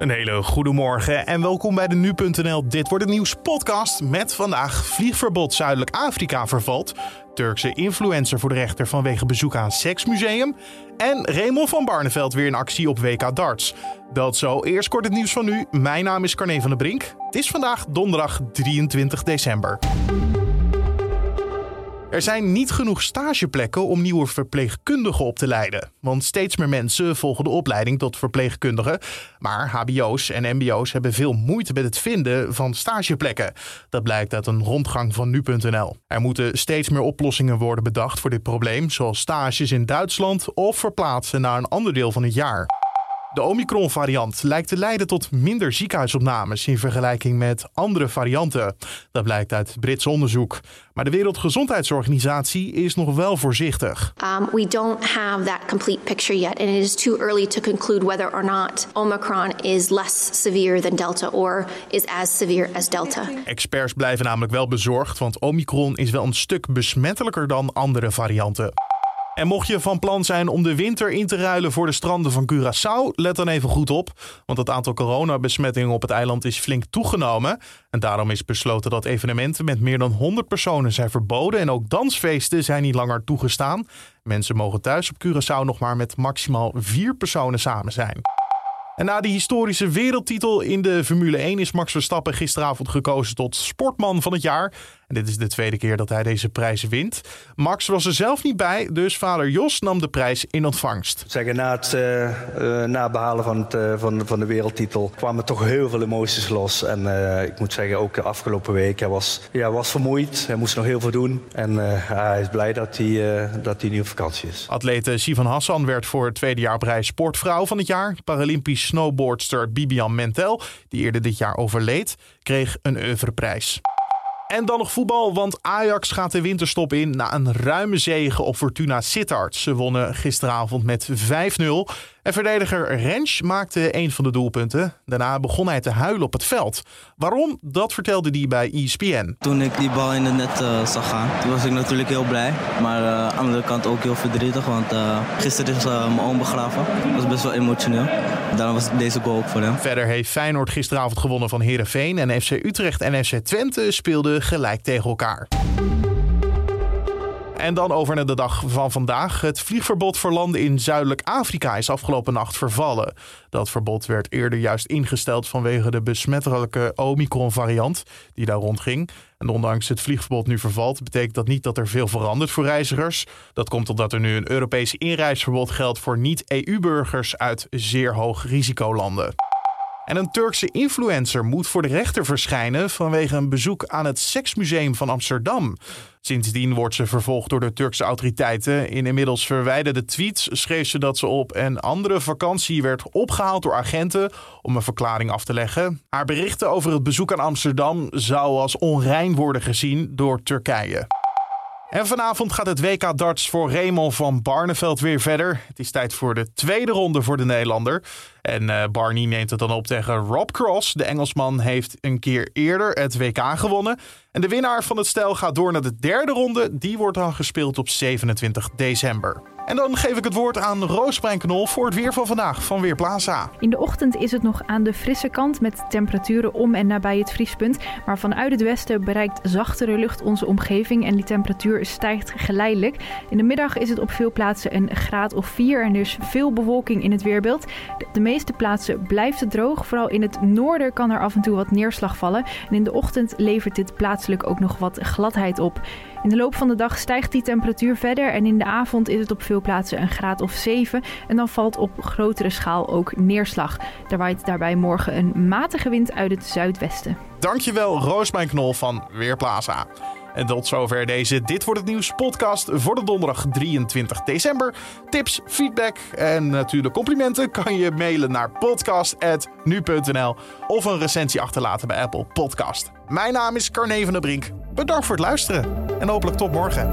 Een hele goede morgen en welkom bij de Nu.nl Dit wordt het nieuws podcast met vandaag vliegverbod Zuidelijk Afrika vervalt, Turkse influencer voor de rechter vanwege bezoek aan seksmuseum en Raymond van Barneveld weer in actie op WK Darts. Dat zo, eerst kort het nieuws van nu. Mijn naam is Carne van der Brink. Het is vandaag donderdag 23 december. Er zijn niet genoeg stageplekken om nieuwe verpleegkundigen op te leiden. Want steeds meer mensen volgen de opleiding tot verpleegkundige. Maar HBO's en MBO's hebben veel moeite met het vinden van stageplekken. Dat blijkt uit een rondgang van nu.nl. Er moeten steeds meer oplossingen worden bedacht voor dit probleem, zoals stages in Duitsland of verplaatsen naar een ander deel van het jaar. De Omicron-variant lijkt te leiden tot minder ziekenhuisopnames in vergelijking met andere varianten. Dat blijkt uit Brits onderzoek. Maar de Wereldgezondheidsorganisatie is nog wel voorzichtig. Um, we don't have that complete picture yet, and it is too early to conclude whether or not Omicron is less severe than Delta or is as severe as Delta. Experts blijven namelijk wel bezorgd, want Omicron is wel een stuk besmettelijker dan andere varianten. En mocht je van plan zijn om de winter in te ruilen voor de stranden van Curaçao, let dan even goed op. Want het aantal coronabesmettingen op het eiland is flink toegenomen. En daarom is besloten dat evenementen met meer dan 100 personen zijn verboden. En ook dansfeesten zijn niet langer toegestaan. Mensen mogen thuis op Curaçao nog maar met maximaal vier personen samen zijn. En na die historische wereldtitel in de Formule 1 is Max Verstappen gisteravond gekozen tot sportman van het jaar. En dit is de tweede keer dat hij deze prijs wint. Max was er zelf niet bij, dus vader Jos nam de prijs in ontvangst. Zeggen, na het uh, na behalen van, het, uh, van, van de wereldtitel kwamen toch heel veel emoties los. En uh, ik moet zeggen, ook de afgelopen week, hij was, ja, was vermoeid. Hij moest nog heel veel doen. En hij is blij dat hij, dat hij nu op vakantie is. Atlete Sivan Hassan werd voor het tweede jaar prijs sportvrouw van het jaar. Paralympisch snowboardster Bibian Mentel, die eerder dit jaar overleed, kreeg een oeuvreprijs. En dan nog voetbal, want Ajax gaat de winterstop in na een ruime zege op Fortuna Sittard. Ze wonnen gisteravond met 5-0. En verdediger Rens maakte een van de doelpunten. Daarna begon hij te huilen op het veld. Waarom? Dat vertelde hij bij ESPN. Toen ik die bal in de net uh, zag gaan, toen was ik natuurlijk heel blij. Maar uh, aan de andere kant ook heel verdrietig, want uh, gisteren is mijn oom begraven. Dat was best wel emotioneel. Daarom was deze goal ook voor hem. Verder heeft Feyenoord gisteravond gewonnen van Herenveen en FC Utrecht en FC Twente speelden gelijk tegen elkaar. En dan over naar de dag van vandaag. Het vliegverbod voor landen in Zuidelijk Afrika is afgelopen nacht vervallen. Dat verbod werd eerder juist ingesteld vanwege de besmettelijke Omicron-variant die daar rondging. En ondanks het vliegverbod nu vervalt, betekent dat niet dat er veel verandert voor reizigers. Dat komt omdat er nu een Europees inreisverbod geldt voor niet-EU-burgers uit zeer hoog risicolanden. En een Turkse influencer moet voor de rechter verschijnen vanwege een bezoek aan het Seksmuseum van Amsterdam. Sindsdien wordt ze vervolgd door de Turkse autoriteiten. In inmiddels verwijderde tweets schreef ze dat ze op een andere vakantie werd opgehaald door agenten om een verklaring af te leggen. Haar berichten over het bezoek aan Amsterdam zou als onrein worden gezien door Turkije. En vanavond gaat het WK darts voor Raymond van Barneveld weer verder. Het is tijd voor de tweede ronde voor de Nederlander. En uh, Barney neemt het dan op tegen Rob Cross. De Engelsman heeft een keer eerder het WK gewonnen. En de winnaar van het stel gaat door naar de derde ronde. Die wordt dan gespeeld op 27 december. En dan geef ik het woord aan Knol voor het weer van vandaag van Weerplaza. In de ochtend is het nog aan de frisse kant met temperaturen om en nabij het vriespunt. Maar vanuit het westen bereikt zachtere lucht onze omgeving en die temperatuur stijgt geleidelijk. In de middag is het op veel plaatsen een graad of 4 en dus veel bewolking in het weerbeeld. De meeste plaatsen blijft het droog. Vooral in het noorden kan er af en toe wat neerslag vallen. En in de ochtend levert dit plaatselijk ook nog wat gladheid op. In de loop van de dag stijgt die temperatuur verder en in de avond is het op veel plaatsen een graad of 7 en dan valt op grotere schaal ook neerslag. Er waait daarbij morgen een matige wind uit het zuidwesten. Dankjewel Roosmijn Knol van Weerplaza. En tot zover deze Dit wordt het nieuws podcast voor de donderdag 23 december. Tips, feedback en natuurlijk complimenten kan je mailen naar podcast.nu.nl of een recensie achterlaten bij Apple Podcast. Mijn naam is Carne van der Brink. Bedankt voor het luisteren en hopelijk tot morgen.